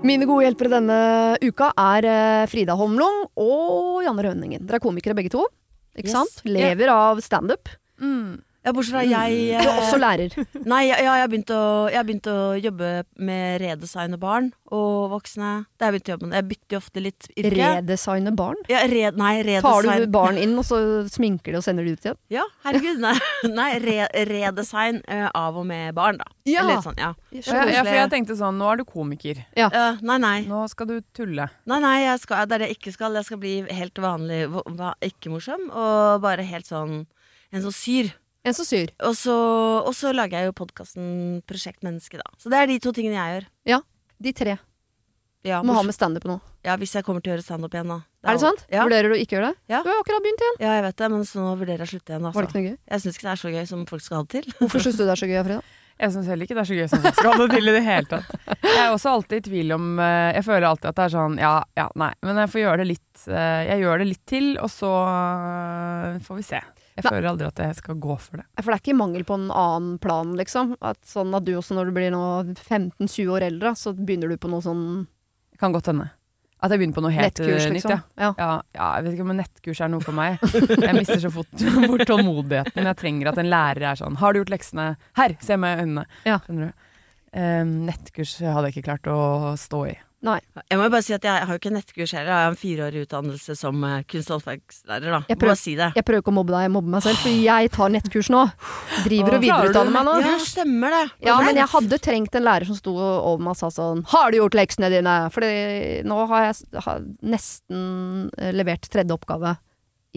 Mine gode hjelpere denne uka er eh, Frida Holmlung og Janne Rønningen. Dere er komikere begge to. Ikke Yes. sant? Lever av standup. Ja, bortsett fra jeg Du er også lærer. Nei, ja, ja, jeg har begynt å, jeg har begynt å jobbe med redesigne barn og voksne. Det har jeg begynt å jobbe med. Jeg bytter jo ofte litt yrke. Redesigne barn. Ja, red, nei, redesign. Tar du barn inn, og så sminker de og sender de ut igjen? Ja, herregud. Nei, nei re, redesign eh, av og med barn, da. Ja. Litt sånn, ja. Ja, ja, for jeg tenkte sånn, nå er du komiker. Eh, nei, nei. Nå skal du tulle. Nei, nei, jeg skal, det er det jeg ikke skal. Jeg skal bli helt vanlig, ikke morsom, og bare helt sånn En sånn syr. En som syr. Og så, og så lager jeg jo podkasten Prosjekt Menneske, da. Så det er de to tingene jeg gjør. Ja, De tre. Ja, Må ha med standup nå. ja Hvis jeg kommer til å gjøre standup igjen, da. Er det sant? Ja. Vurderer du å ikke gjøre det? Ja. Du har jo akkurat begynt igjen. ja, jeg vet det, men så nå vurderer jeg å slutte igjen. Var det Altså. ikke noe gøy? Jeg syns ikke det er så gøy som folk skal ha det til. Hvorfor syns du det er så gøy, Frida? Jeg syns heller ikke det er så gøy som folk skal ha det til i det hele tatt. Jeg er også alltid i tvil om eh, Jeg føler alltid at det er sånn ja, ja, nei. Men jeg får gjøre det litt eh, Jeg gjør det litt til, og så eh, får vi se. Jeg Nei. føler aldri at jeg skal gå for det. For det er ikke mangel på en annen plan, liksom? At sånn at du også når du blir 15-20 år eldre, så begynner du på noe sånn Kan godt hende. At jeg begynner på noe helt nettkurs, eh, liksom? nytt, ja. ja. Ja, ja, jeg vet ikke om nettkurs er noe for meg. Jeg mister så fort bort tålmodigheten. Jeg trenger at en lærer er sånn 'Har du gjort leksene?' Her! Se meg i øynene. Ja. Skjønner du? Um, nettkurs hadde jeg ikke klart å stå i. Nei. Jeg må jo bare si at jeg har jo ikke nettkurs heller. Jeg har en fireårig utdannelse som eh, kunst- og håndverkslærer. Jeg prøver- si. Jeg prøver ikke å mobbe deg, jeg mobber meg selv, for jeg tar nettkurs nå. Driver og videreutdanner meg nå. Ja, stemmer det. Ja, men jeg hadde trengt en lærer som sto over meg og sa sånn Har du gjort leksene dine? For nå har jeg har nesten eh, levert tredje oppgave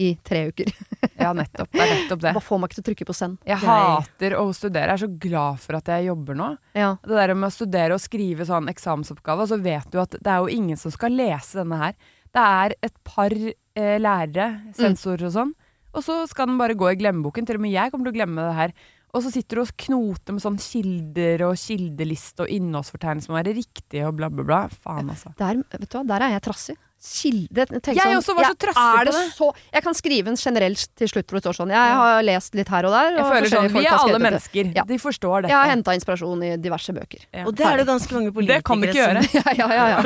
i tre uker. Ja, nettopp. Det er nettopp det. Bare får meg ikke til å trykke på send. Jeg hater å studere. Jeg er så glad for at jeg jobber nå. Ja. Det der med å studere og skrive sånn eksamensoppgave, og så vet du at det er jo ingen som skal lese denne her. Det er et par eh, lærere, sensorer og sånn, og så skal den bare gå i glemmeboken. Til og med jeg kommer til å glemme det her. Og så sitter du og knoter med sånn kilder og kildeliste og innholdsfortegnelse som må være riktige og bla, bla, bla. Faen, altså. Der, vet du hva, der er jeg trassig. Kilde jeg, sånn, også var så trassig på det. Så, jeg kan skrive en generell til slutt hvor det står sånn Jeg har lest litt her og der. Jeg føler sånn, Vi er alle mennesker. Ja. De forstår dette. Jeg har henta inspirasjon i diverse bøker. Ja. Og det er det ganske mange politikere Det kan du ikke gjøre. ja, ja, ja, ja.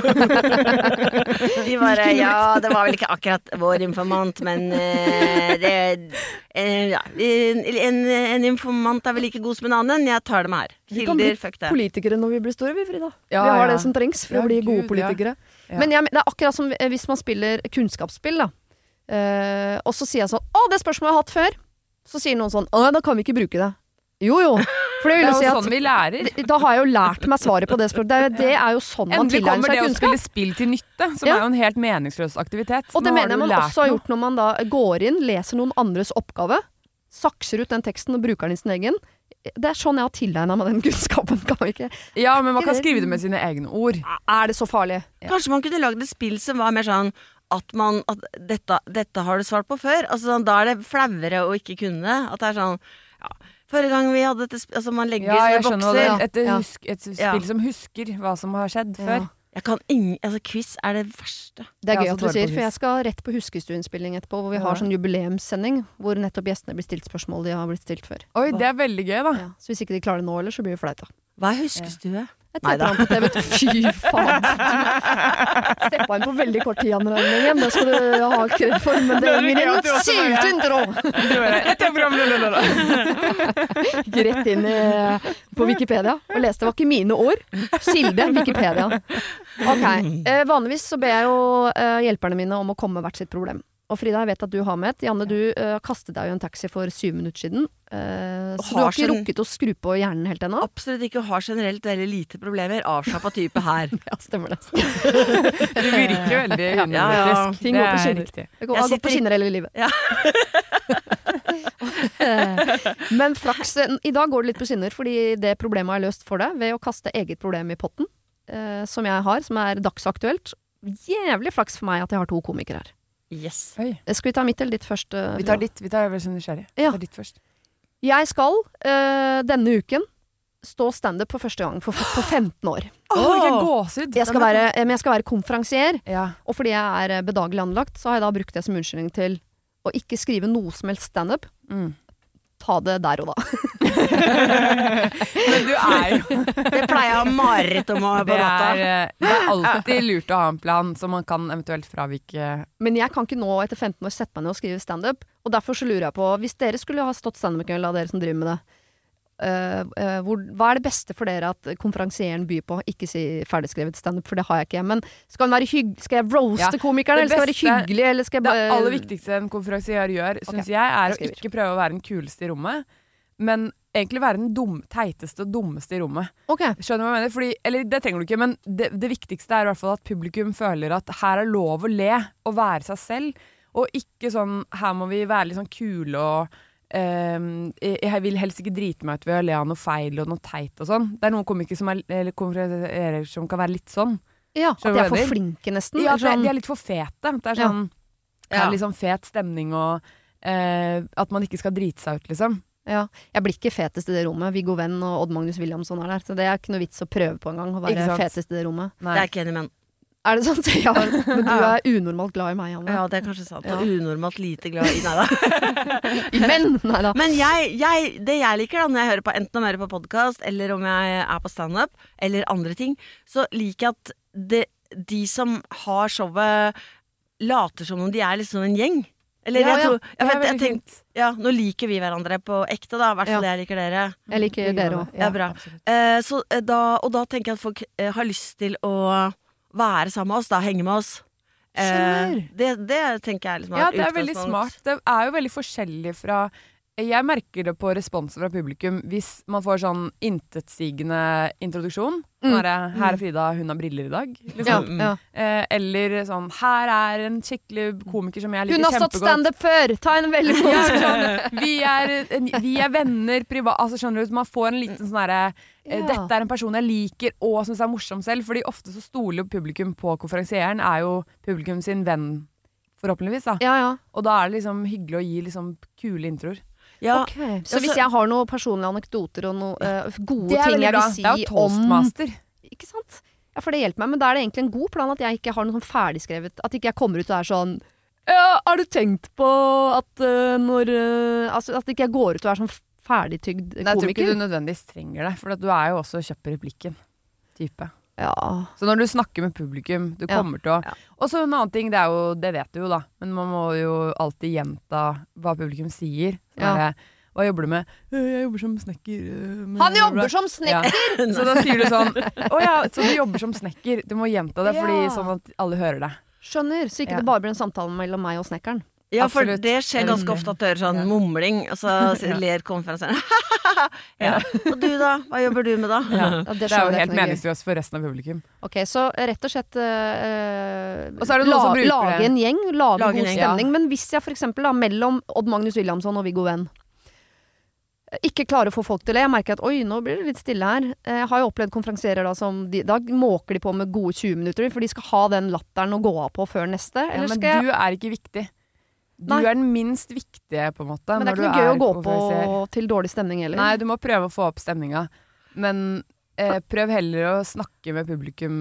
De bare Ja, det var vel ikke akkurat vår informant, men uh, det uh, Ja. En, en informant er vel like god som en annen. Jeg tar dem her. Vi kan bli Kilder, fuck det. politikere når vi blir store, vi, Frida. Ja, vi har ja. det som trengs for Ja, å bli gode Gud, politikere. Men jeg, det er akkurat som hvis man spiller kunnskapsspill, da. Uh, og så sier jeg sånn Å, det spørsmålet har jeg hatt før. Så sier noen sånn Å, da kan vi ikke bruke det. Jo jo. For det Det vil er jo si sånn vi lærer. da har jeg jo lært meg svaret på det spørsmålet. Det det er jo sånn man Endelig tilegner kommer det å spille spill til nytte, som Ja. er jo en helt meningsløs aktivitet. Og det Nå mener jeg man også har gjort når man da går inn, leser noen andres oppgave, sakser ut den teksten og bruker den i sin egen. Det er sånn jeg har tilegna meg den kunnskapen. Kan ikke? Ja, men man kan skrive det med sine egne ord. Er det så farlig? Kanskje man kunne lagd et spill som var mer sånn at man at dette, dette har du svart på før. Altså, sånn, da er det flauere å ikke kunne. At det er sånn ja, Forrige gang vi hadde dette Altså, man legger Ja, det bokser. er. Et, Ja. husk, et spill som husker hva som har skjedd Ja. før. Jeg kan ingen Altså, quiz er det verste. Det er gøy at du sier, for jeg skal rett på Huskestueinnspilling etterpå, hvor vi Ja. har sånn jubileumssending hvor nettopp gjestene blir stilt spørsmål de har blitt stilt før. Oi, det er veldig gøy, da. Ja. Så hvis ikke de klarer det nå heller, så blir det flaut, da. Hva er huskestue? På TV. Fy faen! Steppa inn på veldig kort tid, Anne Rønningen. Det skal du ha kred for, men det gir en syltyntro! Gikk rett inn i, på Wikipedia og leste. Det var ikke mine ord. Kilde Wikipedia. Ok. Eh, vanligvis så ber jeg jo eh, hjelperne mine om å komme med hvert sitt problem. Og Frida, jeg vet at du har med et. Janne, du uh, kastet deg jo i en taxi for syv minutter siden. Uh, så du har ikke rukket å skru på hjernen helt ennå? Absolutt ikke. Har generelt veldig lite problemer. Avslappa type her. Ja, stemmer det. Du virker jo veldig Ja, ja. Ting går på er skinner. riktig. Det går, på skinner hele livet. Ja. Men flaks I dag går det litt på skinner, fordi det problemet er løst for deg ved å kaste eget problem i potten. Uh, som jeg har, som er dagsaktuelt. Jævlig flaks for meg at jeg har to komikere her. Yes. Oi. Eh, Skal vi ta mitt eller ditt først? eh, Vi tar ditt. Vi tar jeg så nysgjerrig. Ja. Ditt først. Jeg skal eh, denne uken stå standup for første gang for, på 15 år. Oh, jeg gåsehud! Jeg skal være, eh, men jeg skal være konferansier, Ja. og fordi jeg er bedagelig anlagt, så har jeg da brukt det som unnskyldning til å ikke skrive noe som helst standup. Mm. Ta det der og da. Men du er jo Det pleier jeg å ha mareritt om å ha på det natta. er, eh, det er alltid lurt å ha en plan, som man kan eventuelt fravike Men jeg kan ikke nå etter 15 år sette meg ned og skrive standup. Og derfor så lurer jeg på, hvis dere skulle ha stått standup i kveld, av dere som driver med det, Uh, uh, hvor, hva er det beste for dere at konferansieren byr på? Ikke si ferdigskrevet standup, for det har jeg ikke. Men skal, den være hygg skal jeg roaste Ja, komikeren, eller skal jeg være hyggelig, eller skal jeg Det aller viktigste en konferansier gjør, syns Ok, jeg, er å ikke prøve å være den kuleste i rommet, men egentlig være den dum, teiteste og dummeste i rommet. Ok. Skjønner du hva jeg mener? Fordi, eller det trenger du ikke, men det, det viktigste er i hvert fall at publikum føler at her er lov å le og være seg selv, og ikke sånn her må vi være litt sånn kule og Um, jeg jeg vil helst ikke drite meg ut ved å le av noe feil og noe teit og sånn. Det er noen komikere som, er, som kan være litt sånn. Ja, at de er for flinke, nesten. Ja, sånn- de er litt for fete. Det er sånn Ja. Ja. litt sånn fet stemning og uh, at man ikke skal drite seg ut, liksom. Ja. Jeg blir ikke fetest i det rommet. Viggo Venn og Odd Magnus Williamson er der. Så det er ikke noe vits å prøve på engang, å være fetest i det rommet. Det er ikke enig med. Er det sant? Ja, men du er unormalt glad i meg, Anne. Ja, det er kanskje sant. Ja. Og unormalt lite glad i Nei da. Men Nei da. Men jeg, jeg, det jeg liker da når jeg hører på enten om jeg hører på podkast, eller om jeg er på standup, eller andre ting, så liker jeg at det, de som har showet, later som om de er liksom en gjeng. Eller Ja, jeg ja. tror jeg, er vet, jeg tenkt, ja, Nå liker vi hverandre på ekte, da. I hvert fall jeg liker dere. Jeg liker dere òg. Ja, bra. Eh, så, eh, da, og da tenker jeg at folk eh, har lyst til å være sammen med oss, da. Henge med oss. Eh, det, det tenker jeg liksom Ja, er Ja, det er veldig smart. Det er jo veldig forskjellig fra Jeg merker det på responsen fra publikum hvis man får sånn intetsigende introduksjon. Mm. 'Her er Frida, hun har briller i dag'. Liksom. ja. Eh, eller sånn 'Her er en skikkelig komiker som jeg liker kjempegodt. Hun har stått standup før! Ta en veldig god Ja, sånn, vi, er, vi er venner privat Altså skjønner du, Man får en liten sånn herre eh, Ja. Dette er en person jeg liker og syns er morsom selv. Fordi ofte så stoler jo publikum på konferansieren. Er jo publikum sin venn, forhåpentligvis. da Ja, ja. Og da er det liksom hyggelig å gi liksom kule introer. Ja, Okay. Så hvis jeg har noen personlige anekdoter og noen uh, gode er ting jeg vil si det er jo om. Ikke sant? Ja, for det hjelper meg. Men da er det egentlig en god plan at jeg ikke har noe sånn ferdigskrevet At ikke jeg kommer ut og er sånn ja, har du tenkt på at uh, når uh, Altså at ikke jeg går ut og er sånn ferdigtygd komiker. Nei, jeg tror ikke du nødvendigvis trenger det, for du er jo også kjøpt i replikken. Type. Ja. Så når du snakker med publikum, du Ja, kommer til å ja. Og så en annen ting, det er jo Det vet du jo, da, men man må jo alltid gjenta hva publikum sier. Derre, Hva jobber du med? «Øh, Jeg jobber som snekker. øh, Han jobber som snekker! Så da sier du sånn Å ja, så du jobber som snekker. Du må gjenta det, fordi sånn at alle hører det. Skjønner. Så ikke det bare blir en samtale mellom meg og snekkeren. Ja, for Absolutt. det skjer ganske ofte at du hører sånn mumling, og så ler konferansieren. ja. Og du da? Hva jobber du med da? Ja. Ja, Det er jo helt meningsløst for resten av publikum. Ok, så rett og slett øh, Og så er det som Lage en gjeng, lage, Lage en god gjeng, stemning. Men hvis jeg for eksempel da, mellom Odd Magnus Williamson og Viggo Venn ikke klarer å få folk til det. Jeg merker at oi, nå blir det litt stille her. Eh, Jeg har jo opplevd konferansierer da som de, Da måker de på med gode 20 minutter, for de skal ha den latteren å gå av på før neste. Ja, Eller men skal jeg du er ikke viktig. Du Nei. er den minst viktige, på en måte. Men det er ikke noe gøy å gå på til dårlig stemning heller. Nei, du må prøve å få opp stemninga. Men eh, prøv heller å snakke med publikum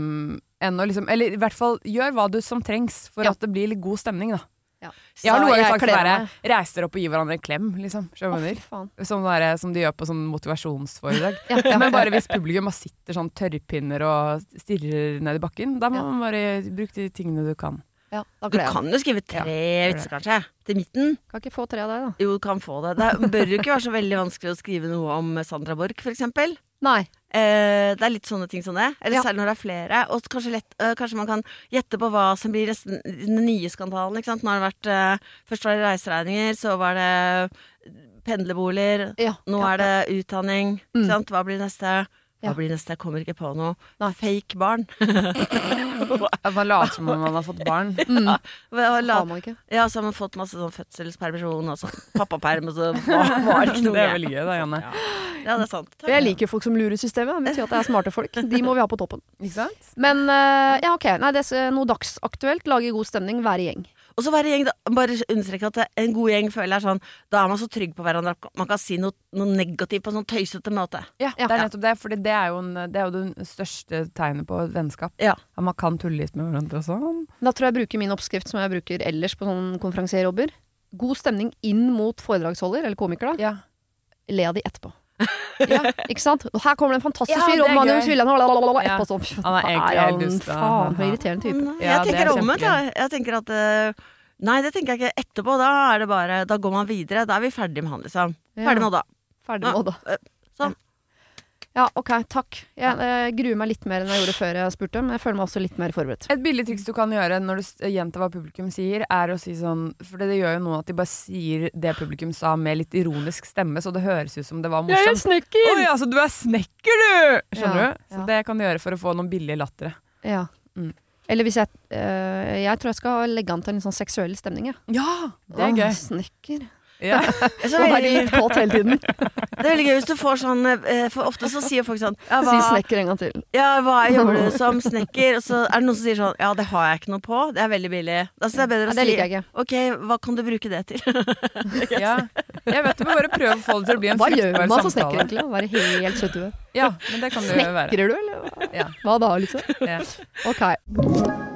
enn å liksom Eller i hvert fall gjør hva du som trengs for Ja. at det blir litt god stemning, da. Ja. Jeg har noen ganger jeg sagt kler sånn meg. Reis dere opp og gi hverandre en klem, liksom. Skjønner faen. Sånn som de gjør på sånn motivasjonsforedrag. Ja, ja. Men bare hvis publikum bare sitter sånn tørrpinner og stirrer ned i bakken, da må man bare bruke de tingene du kan. Ja, Du kan jo skrive tre ja, vitser, kanskje. Til midten. Kan ikke få tre av deg, da. Jo, du kan få det. Det bør jo ikke være så veldig vanskelig å skrive noe om Sandra Borch, eksempel. Nei. Eh, det er litt sånne ting som det. Eller Ja. særlig når det er flere. Og kanskje, lett, eh, kanskje man kan gjette på hva som blir resten, den nye skandalen. Ikke sant? Nå har det vært eh, Først var det reiseregninger, så var det pendlerboliger. Nå er det utdanning. Mm. Hva blir neste? Ja. Hva blir neste? Jeg kommer ikke på noe. Nei. Fake barn. At man later som om man har fått barn. Mm. Hva- la- man ikke. Ja, så har man fått masse sånn fødselspermisjon og sånn pappaperm, og så var, det ikke noe Det er vel veldig gøy, da, Janne. Ja, det er sant. Takk. Jeg liker folk som lurer systemet. Det betyr at det er smarte folk. De må vi ha på toppen. Ikke sant? Men eh, ja, ok. Nei, det er noe dagsaktuelt. Lage god stemning, være i gjeng. Og så være gjeng, da. Bare understreke at en god gjeng føler jeg er sånn Da er man så trygg på hverandre at man kan si noe, noe negativt på en sånn tøysete måte. Ja, Ja. det er nettopp det. For det det er jo det største tegnet på vennskap. Ja. At man kan tulle litt med hverandre og sånn. Da tror jeg jeg bruker min oppskrift som jeg bruker ellers på sånn konferansierjobber. God stemning inn mot foredragsholder, eller komiker, da. Ja. Le av de etterpå. Ikke sant? Og her kommer det en fantastisk Ja, fyr, det og er Magnus Ja. etterpå sånn. Han er egentlig helt dust. Faen, for irriterende type. Mm, Ja, jeg er tenker omvendt, jeg. Jeg tenker at eh, Nei, det tenker jeg ikke etterpå. Da er det bare Da går man videre. Da er vi ferdig med han, liksom. Ferdig med Odda. Ferdig med Odda. Eh, Sånn. Ja, ok, takk. Jeg eh, gruer meg litt mer enn jeg gjorde før jeg spurte, men jeg føler meg også litt mer forberedt. Et billig triks du kan gjøre når du gjentar hva publikum sier, er å si sånn For det gjør jo noe at de bare sier det publikum sa med litt ironisk stemme, så det høres ut som det var morsomt. Jeg er snekker! Oi, altså du er snekker, du! Skjønner Ja, du? Så ja. det kan du gjøre for å få noen billige lattere. Ja. Mm. Eller hvis jeg øh, Jeg tror jeg skal legge an til en sånn seksuell stemning, jeg. Ja, det er Åh, gøy. Snekker. Ja. Så Og være veldig, litt kåt hele tiden. det er veldig gøy hvis du får sånn eh, For ofte så sier folk sånn ja, Si hva, snekker en gang til. ja, hva jobber du som snekker? Og så er det noen som sier sånn Ja, det har jeg ikke noe på. Det er veldig billig. Da syns jeg det er bedre Ja, å det si ikke. Ok, hva kan du bruke det til? ja. Jeg vet du må bare prøve å få det til å bli en Hva gjør man som snekker, egentlig? Å Være helt søt. Ja, men det kan du være. Snekrer du, eller hva? Ja. hva da, liksom? Ja. Ok.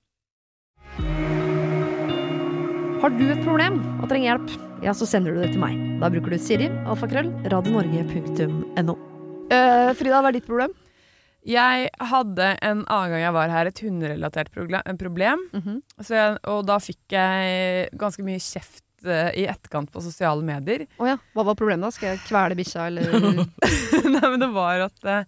Har du et problem og trenger hjelp, ja, så sender du det til meg. Da bruker du Siri, alfakrøll, radionorge.no. Uh, Frida, hva er ditt problem? Jeg hadde en annen gang jeg var her, et hunderelatert problem. så jeg, og da fikk jeg ganske mye kjeft uh, i etterkant på sosiale medier. Oh ja, hva var problemet da? Skal jeg kvele bikkja, eller Nei, men det var at uh,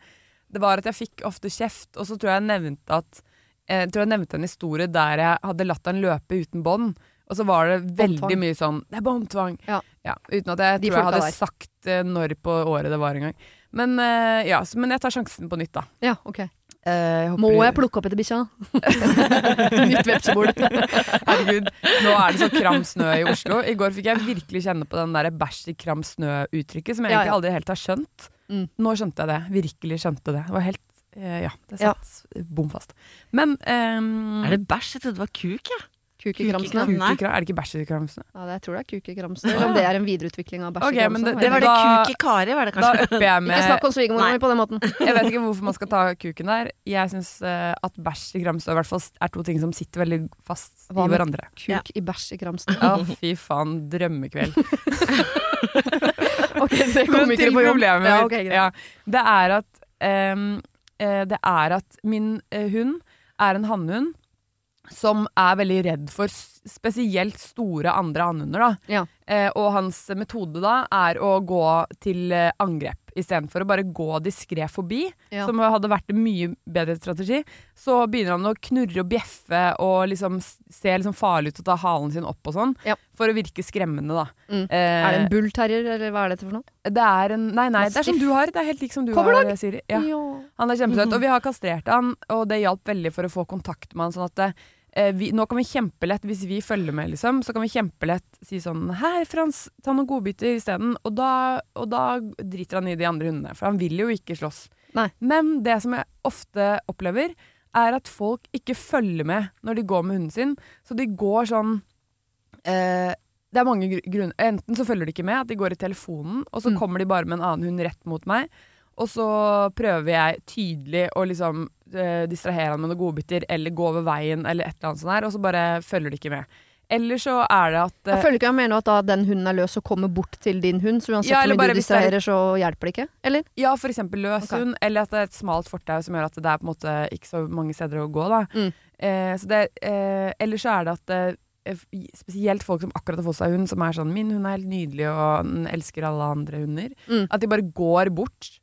Det var at jeg fikk ofte kjeft, og så tror jeg jeg nevnte at eh, Jeg tror jeg nevnte en historie der jeg hadde latt han løpe uten bånd. Og så var det veldig Båndtvang. mye sånn Det er båndtvang! Ja. uten at jeg De tror jeg hadde der. sagt eh, når på året det var engang. Men, eh, ja, så, men jeg tar sjansen på nytt, da. Ja, ok. Eh, håper Må jeg plukke opp etter bikkja? Nytt vepsebol. Herregud, nå er det så kram snø i Oslo. I går fikk jeg virkelig kjenne på den der bæsj i kram snø-uttrykket, som jeg Ja, egentlig ja. aldri helt har skjønt. Mm. Nå skjønte jeg det. Virkelig skjønte det. Det var helt eh, Ja, det Ja. satt bom fast. Men ehm, Er det bæsj? Jeg trodde det var kuk, jeg. Kuk i kramsene. Kuk i kuk i kram- Er det ikke bæsjekramsene? Ja, det, jeg tror det er kukekramsene. Eller om det er en videreutvikling av bæsjekramsene. Okay, det- Det var det Da- kuk i Kari, var det Da kanskje? upper jeg Ikke snakk om svigermora mi på den måten. Jeg vet ikke hvorfor man skal ta kuken der. Jeg syns at bæsj i kramsene i hvert fall er to ting som sitter veldig fast Hva i med hverandre. Kuk i bæsj i kramsene. Å, fy faen. Drømmekveld. Ok, det kommer ikke på jobb. problemet Ja, mitt. ok, greit. ja, det er at um, uh, Det er at min uh, hund er en hannhund som er veldig redd for spesielt store andre hannhunder. Ja. Eh, og hans metode da er å gå til eh, angrep istedenfor å bare gå diskré forbi, Ja. som hadde vært en mye bedre strategi. Så begynner han å knurre og bjeffe og liksom se liksom farlig ut og ta halen sin opp og sånn, Ja. for å virke skremmende, da. Mm. Eh, Er det en bullterrier, eller hva er dette for noe? det er en Nei, nei, det er som du har. Det er helt lik som du Coverdog? har, Siri. Ja. Han er kjempesøt. Og vi har kastrert han, og det hjalp veldig for å få kontakt med han. Sånn at eh, vi, nå kan vi kjempelett, hvis vi følger med, liksom, så kan vi kjempelett si sånn Her, Frans, ta noen godbiter isteden. Og, da- og da driter han i de andre hundene, for han vil jo ikke slåss. Nei. Men det som jeg ofte opplever, er at folk ikke følger med når de går med hunden sin. Så de går sånn eh, Det er mange gru- grunner. Enten så følger de ikke med, at de går i telefonen, og så Mm. kommer de bare med en annen hund rett mot meg. Og så prøver jeg tydelig å liksom eh, distrahere han med noen godbiter, eller gå over veien, eller et eller annet sånt her, og så bare følger de ikke med. Eller så er det at eh, Jeg føler ikke jeg mener at da den hunden er løs og kommer bort til din hund, så uansett Ja, hvor mye du er- distraherer, så hjelper det ikke? Eller? Ja, for eksempel løs okay. hund, eller at det er et smalt fortau som gjør at det er på en måte ikke så mange steder å gå. Da. Mm. Eh, så det, eh, eller så er det at eh, spesielt folk som akkurat har fått seg hund, som er sånn 'min hund er helt nydelig og den elsker alle andre hunder', Mm. at de bare går bort,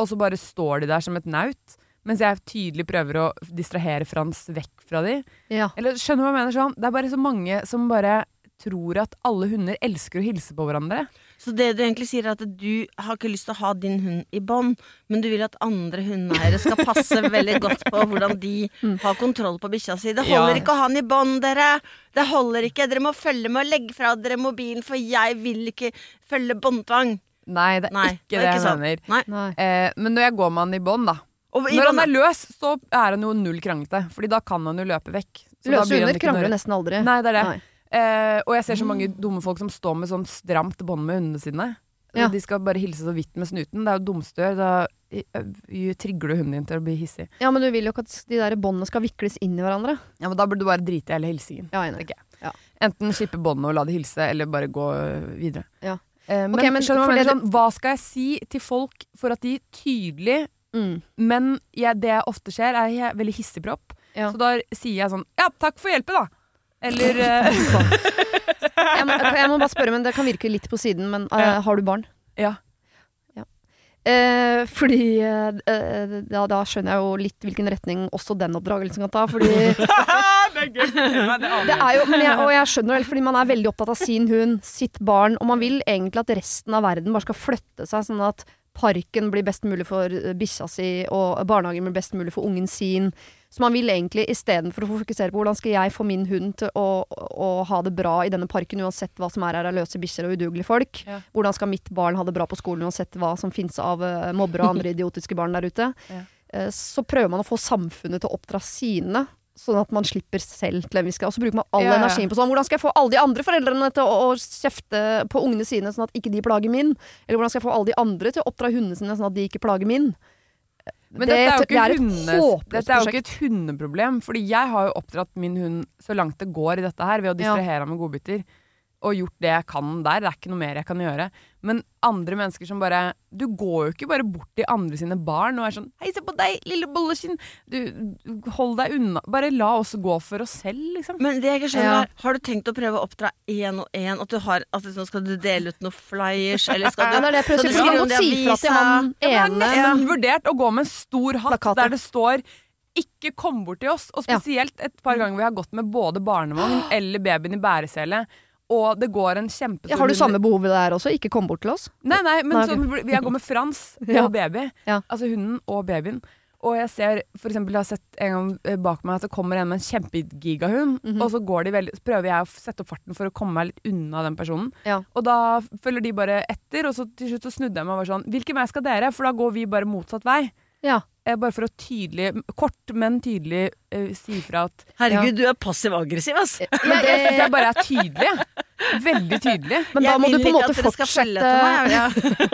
og så bare står de der som et naut. Mens jeg tydelig prøver å distrahere Frans vekk fra de. Ja. Eller skjønner du hva jeg mener sånn? Det er bare så mange som bare tror at alle hunder elsker å hilse på hverandre. Så det du egentlig sier er at du har ikke lyst til å ha din hund i bånd, men du vil at andre hundeeiere skal passe veldig godt på hvordan de har kontroll på bikkja si. Det holder Ja. ikke å ha den i bånd, dere! Det holder ikke. Dere må følge med og legge fra dere mobilen, for jeg vil ikke følge båndtvang. Nei, det er Nei, ikke det, jeg sant. mener. Nei. Eh, men når jeg går med han i bånd, da Og i Når han er løs, så er han jo null kranglete. Fordi da kan han jo løpe vekk. Så da Løse blir han hunder ikke krangler noe- nesten aldri. Nei, det er det. Nei. Eh, og jeg ser så mange dumme folk som står med sånn stramt bånd med hundene sine. Ja. Og de skal bare hilse så vidt med snuten. Det er jo dumstør. Da trigger du hunden din til å bli hissig. Ja, men du vil jo ikke at de der båndene skal vikles inn i hverandre. Ja, men Da burde du bare drite i hele hilsingen. Ja, enig. jeg. Ja. Enten slippe båndet og la det hilse, eller bare gå videre. Ja. Eh, men, okay, men det? Sånn, hva skal jeg si til folk for at de tydelig Mm. Men jeg, det jeg ofte skjer, er jeg veldig hissigpropp. Ja. Så da sier jeg sånn Ja, takk for hjelpen, da! Eller eh, Jeg, må, jeg må bare spørre, men det kan virke litt på siden, men uh, har du barn? Ja. Eh, fordi eh, eh, da, da skjønner jeg jo litt hvilken retning også den oppdragelsen kan ta. Fordi Det er gøy! det er jo, men jeg, og jeg skjønner det, fordi man er veldig opptatt av sin hund, sitt barn, og man vil egentlig at resten av verden bare skal flytte seg, sånn at parken blir best mulig for eh, bikkja si, og barnehagen blir best mulig for ungen sin. Så man vil egentlig istedenfor å fokusere på hvordan skal jeg få min hund til å, å ha det bra i denne parken, uansett hva som er her av løse bikkjer og udugelige folk. Ja. Hvordan skal mitt barn ha det bra på skolen, uansett hva som finnes av uh, mobbere og andre idiotiske barn der ute. Ja. Eh, så prøver man å få samfunnet til å oppdra sine. Sånn at man slipper selv til en viss grad. Og så bruker man all Ja, ja. energien på sånn. Hvordan skal jeg få alle de andre foreldrene til å, å kjefte på ungene sine, sånn at ikke de plager min? Eller hvordan skal jeg få alle de andre til å oppdra hundene sine, sånn at de ikke plager min? Men dette er det er hundes, dette er jo ikke et hundeproblem. Fordi jeg har jo oppdratt min hund så langt det går i dette her, ved å Ja. distrahere ham med godbiter. Og gjort det jeg kan der. Det er ikke noe mer jeg kan gjøre. Men andre mennesker som bare Du går jo ikke bare bort til andre sine barn og er sånn 'Hei, se på deg, lille bolleskinn'. Du, hold deg unna. Bare la oss gå for oss selv, liksom. Men det jeg ikke skjønner Ja. er, har du tenkt å prøve å oppdra én og én? At du har, at liksom, skal du dele ut noen flyers, eller skal du det å skal du skrive om det i avisa? Jeg har nesten vurdert å gå med en stor hatt Plakater. der det står 'ikke kom bort til oss'. Og spesielt et par ganger vi har gått med både barnevogn eller babyen i bæresele. Og det går en kjempestor Ja, har du samme behovet der også? Ikke kom bort til oss? Nei, nei, men Nei, okay. vi har gått med Frans og baby. Ja. Altså hunden og babyen. Og jeg ser, for eksempel, jeg har sett en gang eh, bak meg at det kommer en med en kjempegigahund, Mhm. og så går de veldig, så prøver jeg å sette opp farten for å komme meg litt unna den personen. Ja. Og da følger de bare etter, og så til slutt så snudde jeg meg og var sånn Hvilken vei skal dere? For da går vi bare motsatt vei. Ja. Eh, bare for å tydelig, kort, men tydelig uh, si fra at Herregud, du er passiv-aggressiv, ass! Men det syns jeg bare er tydelig. Veldig tydelig. Men da må du på en måte fortsette meg, ja.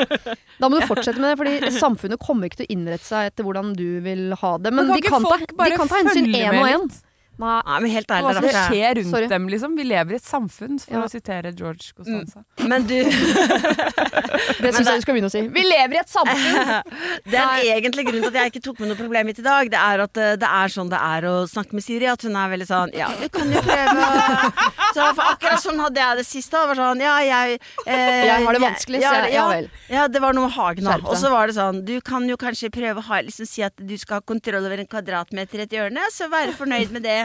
Da må du fortsette med det, fordi samfunnet kommer ikke til å innrette seg etter hvordan du vil ha det. Men, Men kan de, kan ta, de kan ta hensyn én og én. Nei. Men helt Hva som er skjer rundt Sorry. dem, liksom. Vi lever i et samfunn, for Ja. å sitere George Costanza. Men du, Det syns jeg du skal begynne å si. Vi lever i et samfunn! det er egentlig grunnen til at jeg ikke tok med noe problem hit i dag. Det er at eh, det er sånn det er å snakke med Siri. At hun er veldig sånn Ja, du kan jo prøve så For akkurat sånn hadde jeg det sist. Det var sånn Ja, jeg eh, Jeg har det vanskelig, så jeg- ja vel. Ja, det var noe med hagen, òg. Og så var det sånn Du kan jo kanskje prøve å liksom, si at du skal ha kontroll over en kvadratmeter i et hjørne, så være fornøyd med det.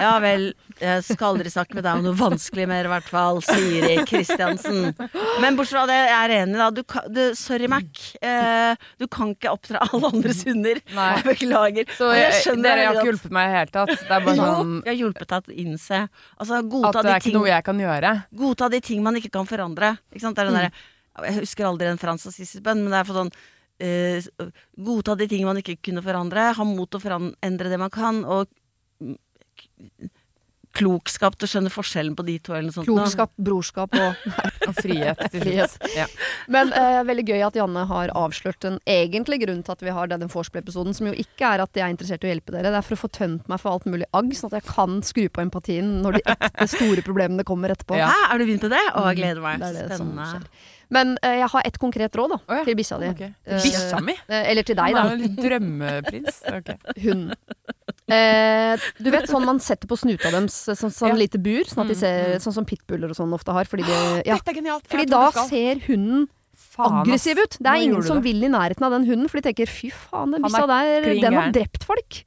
Ja vel. Jeg skal aldri snakke med deg om noe vanskelig mer, i hvert fall. Siri Kristiansen. Men bortsett fra det, jeg er enig, da. Du, kan- du, sorry, Mac. Eh, du kan ikke oppdra alle andres hunder. Nei. Jeg beklager. Så jeg, jeg, skjønner dere har ikke hjulpet meg i det hele tatt. Det er bare Jo, sånn jeg har hjulpet deg til å innse Altså, at det de er ikke noe jeg kan gjøre. Godta de ting man ikke kan forandre. Ikke sant? Det er den der, Jeg husker aldri en fransk Assisi-bønn, men det er for sånn Uh, Godta de ting man ikke kunne forandre. Ha mot til å forandre det man kan. Og mm, klokskap til å skjønne forskjellen på de to, eller noe sånt. Klokskap, brorskap og Og frihet. frihet. Ja. Men eh, veldig gøy at Janne har avslørt den egentlige grunnen til at vi har denne vorspiel-episoden, som jo ikke er at jeg er interessert i å hjelpe dere. Det er for å få tømt meg for alt mulig agg, sånn at jeg kan skru på empatien når de ekte store problemene kommer etterpå. Ja. Hæ, er du begynt på det? Å, jeg gleder meg. Det er det Spennende. Men uh, jeg har et konkret råd da, oh, ja. til bikkja di. Okay. Eh, Eller til deg, Han Hun er jo litt drømmeprins. Okay. Hund. Eh, du vet sånn man setter på snuta deres, sånn, sånn Ja. lite bur, sånn, at de Mm, ser, sånn som pitbuller og sånn ofte har. Fordi, de, ja. Fordi da ser hunden Faen, aggressiv ut. Det Nå er ingen som det. vil i nærheten av den hunden, for de tenker fy faen, den bikkja der, den har drept folk.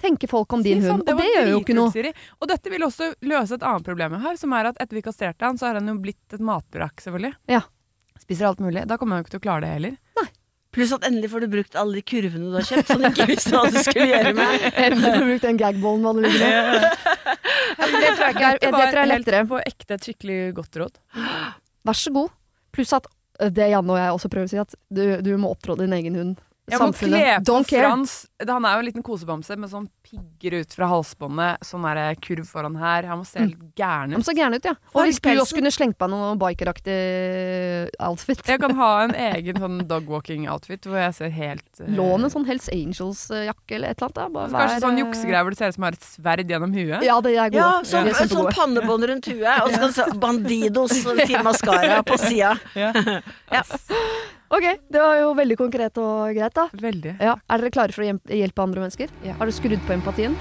Tenker folk om din faen, hund. Og det gjør jo ikke noe. Siri. Og dette vil også løse et annet problem jeg har, som er at etter vi kastrerte han, så har han jo blitt et matbrakk, selvfølgelig. Ja. Spiser alt mulig. Da kommer han jo ikke til å klare det heller. Pluss at endelig får du brukt alle de kurvene du har kjøpt, Sånn ikke visste hva du skulle gjøre med. Endelig får du brukt den gagballen man ligger i. Det tror jeg ikke er, det tror jeg er lettere. på ekte et skikkelig godt råd. Vær så god. Pluss at eh, det Janne og jeg også prøver å si, at du, du må opptrå din egen hund. Kle Samfunnet. Don't care. Frans. Han er jo en liten kosebamse med sånn pigger ut fra halsbåndet, sånn der kurv foran her. Han må se helt gæren Han ut. så gæren ut, ja. Og hvis du også kunne slengt på deg noe bikeraktig outfit. Jeg kan ha en egen sånn dog-walking-outfit hvor jeg ser helt uh... Lån en sånn Hells Angels-jakke eller et eller annet. Da. Bare Kanskje vær, sånn eh, juksegreier hvor det ser ut som har et sverd gjennom huet. Ja, det er gode. Ja, sånn, er sånn pannebånd rundt huet, og så kan du se Bandidos til maskara på sida. Ok, det var jo veldig konkret og greit, da. Veldig. Ja, Er dere klare for å hjelpe andre mennesker? Ja. Har dere skrudd på empatien?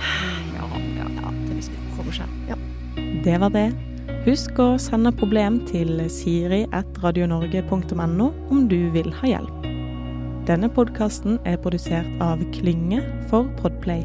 Ja, ja. Det kommer seg. Ja. Det var det. Husk å sende problem til siri.radionorge.no om du vil ha hjelp. Denne podkasten er produsert av Klynge for Podplay.